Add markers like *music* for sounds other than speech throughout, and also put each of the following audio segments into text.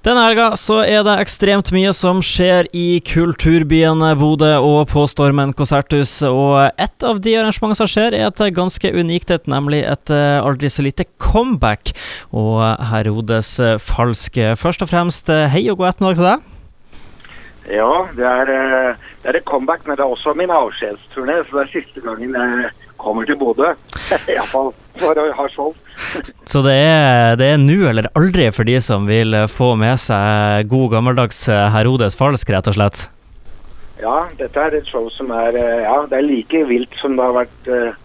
Denne helga så er det ekstremt mye som skjer i kulturbyen Bodø og på Stormen konserthus. Og et av de arrangementene som skjer, er et ganske unikt et, nemlig et eh, aldri så lite comeback. Og Herodes Falsk. Først og fremst, eh, hei og god ettermiddag til deg. Ja, det er, eh, det er et comeback, men det er også min avskjedsturné. Så det er siste gangen jeg kommer til Bodø. *laughs* Iallfall for å ha show. *laughs* Så det er, det er nå eller aldri for de som vil få med seg god gammeldags Herodes Falsk, rett og slett? Ja, dette er et show som er eh, Ja, det er like vilt som det har vært uh,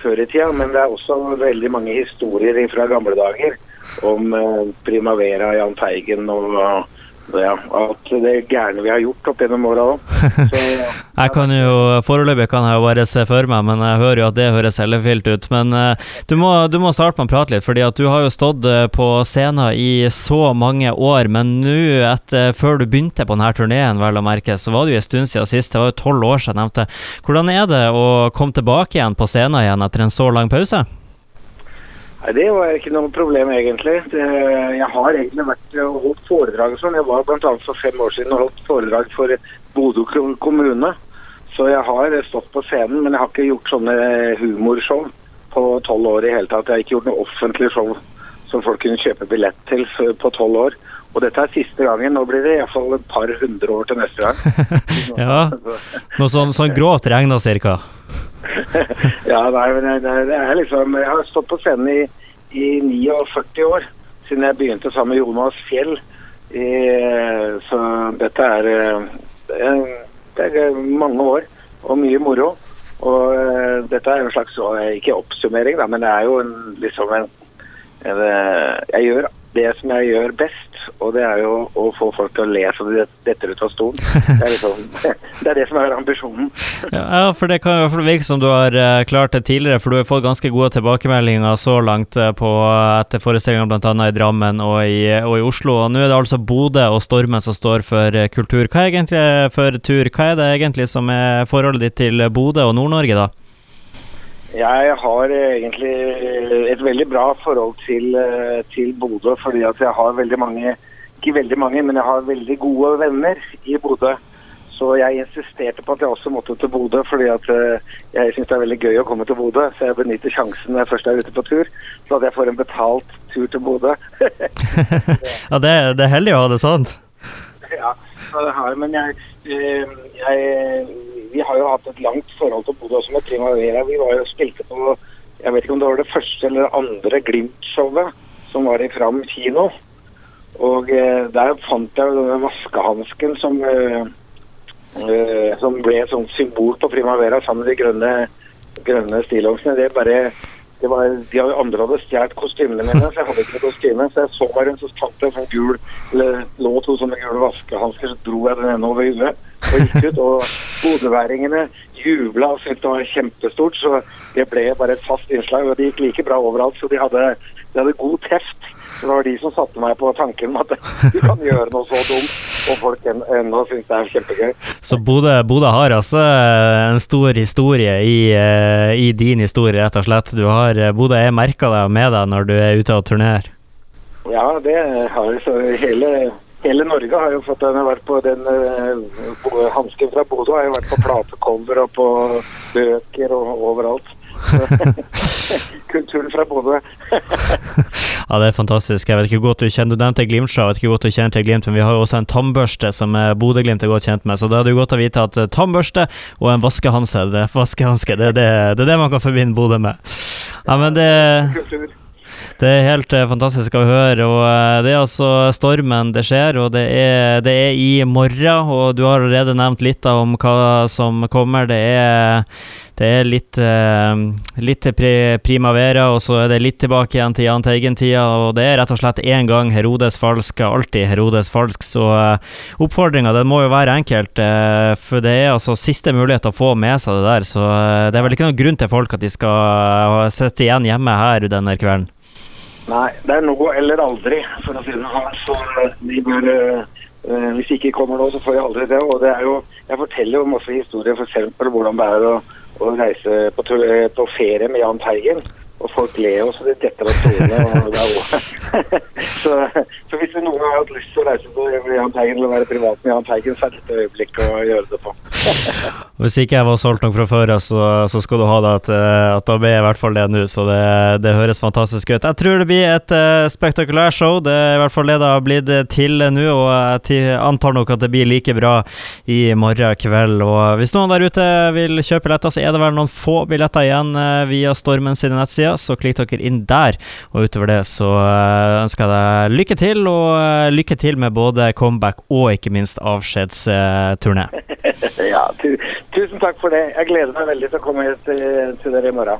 før i tida, men det er også veldig mange historier fra gamle dager om uh, Primavera, Jahn Teigen og uh, ja, alt det gærne vi har gjort opp gjennom åra òg. *laughs* jeg kan jo Foreløpig kan jeg jo bare se for meg, men jeg hører jo at det høres ellevilt ut. Men uh, du, må, du, må, starte med å prate litt, fordi at du har jo stått uh, på scenen i så mange år. Men nå, før du begynte på denne turneen, vel å merke, så var det jo en stund siden sist. Det var jo tolv år siden jeg nevnte. Hvordan er det å komme tilbake igjen på scenen igjen etter en så lang pause? Nei, Det var ikke noe problem, egentlig. Jeg har egentlig vært og holdt foredrag sånn. Jeg var bl.a. for fem år siden og holdt foredrag for Bodø kommune. Så jeg har stått på scenen, men jeg har ikke gjort sånne humorshow på tolv år i hele tatt. Jeg har ikke gjort noe offentlig show som folk kunne kjøpe billett til på tolv år. Og dette er siste gangen. Nå blir det iallfall et par hundre år til neste gang. *laughs* ja, Noe sånn, sånn grovt regna cirka? *laughs* ja, nei, men det, er liksom Jeg har stått på scenen i, i 49 år, siden jeg begynte sammen med Jonas Fjell. I, så dette er, det er mange år og mye moro. Og uh, dette er en slags Ikke oppsummering, da, men det er jo en, liksom en, en Jeg gjør det som jeg gjør best og det er jo å få folk til å le så de detter ut av stolen. Det er, liksom, *laughs* det er det som er ambisjonen. *laughs* ja, for det kan hvert virke som du har uh, klart det tidligere, for du har fått ganske gode tilbakemeldinger så langt uh, på etter forestillingene bl.a. i Drammen og i, og i, Oslo. Og nå er det altså Bodø og Stormen som står for uh, kultur. Hva er egentlig for tur? Hva er det egentlig som er forholdet ditt til Bodø og Nord-Norge, da? Jeg har egentlig et veldig bra forhold til, eh, til Bodø, fordi at jeg har veldig mange Ikke veldig mange, men jeg har veldig gode venner i Bodø. Så jeg insisterte på at jeg også måtte til Bodø, fordi at eh, jeg syns det er veldig gøy å komme til Bodø. Så jeg benytter sjansen når jeg først er ute på tur, så at jeg får en betalt tur til Bodø. *laughs* ja, det, det, er heldig å ha det sånn. Ja, det har, men jeg, eh, jeg har jo hatt et langt forhold til Bodø også med Primavera. Vi var jo spilte på jeg vet ikke om det var det første eller andre Glimt-showet som var i Fram kino. Og eh, der fant jeg denne vaskehansken som, eh, eh, som ble et sånt symbol på Primavera sammen med de grønne, grønne stillongsene. Det bare det var, de andre hadde stjålet kostymene mine, så jeg hadde ikke kostyme. Så jeg så meg rundt, så fant jeg sånn gul, eller lå to sånne gule vaskehansker, så dro jeg den ene over huet og gikk ut. Og bodøværingene jubla og syntes det var kjempestort, så det ble bare et fast innslag. Og det gikk like bra overalt, så de hadde, de hadde god teft. Det var de som satte meg på tanken om at du kan gjøre noe så dumt, og folk ennå syns det er kjempegøy. Så Bodø, Bodø har altså en stor historie i, eh, i, din historie, rett og slett. Du har, eh, Bodø er merka deg med deg når du er ute og turnerer? Ja, det har så hele, hele Norge har jo fått den. vært på den uh, Hansken fra Bodø har jo vært på platecover og på bøker og overalt. *laughs* Kulturen fra Bodø. *laughs* ja, det er fantastisk. Jeg vet ikke godt du kjenner Du nevnte Glimt-show, jeg vet ikke godt du kjenner til Glimt, men vi har jo også en tannbørste som Bodø-Glimt er godt kjent med, så da er det jo godt å vite at eh, tannbørste og en vaskehanske, det, vaskehanske, det, det, det er det man kan forbinde Bodø med. Ja, men det det er helt uh, fantastisk å høre. og uh, Det er altså stormen det skjer, og det er, det er, i morgen. og Du har allerede nevnt litt om hva som kommer. Det er, det er litt, uh, litt primavera, og så er det litt tilbake igjen til Jahn Teigen-tida. Og det er rett og slett én gang Herodes falsk, alltid Herodes falsk. Så oppfordringa må jo være enkelt, for det er altså siste mulighet til å få med seg det der. Så det er vel ikke noen grunn til folk at de skal sitte igjen hjemme her denne kvelden. Nei, det er nå eller aldri, for å si det sånn. Så de bør uh, Hvis de ikke kommer nå, så får de aldri det. Og det er jo Jeg forteller jo masse historier, f.eks. hvordan det er å, å reise på, på, ferie med Jahn Teigen. og folk ler jo så de detter av stolene. *laughs* så, så hvis noen har hatt lyst til å reise på Jahn Teigen eller være privat med Jahn Teigen, så er dette øyeblikket å gjøre det på. *laughs* Hvis ikke jeg var solgt nok fra før, så, så skal du ha det at, eh, at da blir jeg i hvert fall det nå, så det, det høres fantastisk ut. Jeg tror det blir et uh, spektakulært show, det er i hvert fall det det har blitt til nå, og jeg antar nok at det blir like bra i morgen kveld. Og hvis noen der ute vil kjøpe billetter, så er det vel noen få billetter igjen uh, via Stormen sine nettsider, så klikk dere inn der. Og utover det så uh, ønsker jeg deg lykke til, og lykke til med både comeback og ikke minst avskjedsturné. *laughs* ja, tu, tusen takk for det. Jeg gleder meg veldig til å komme til, til dere i morgen.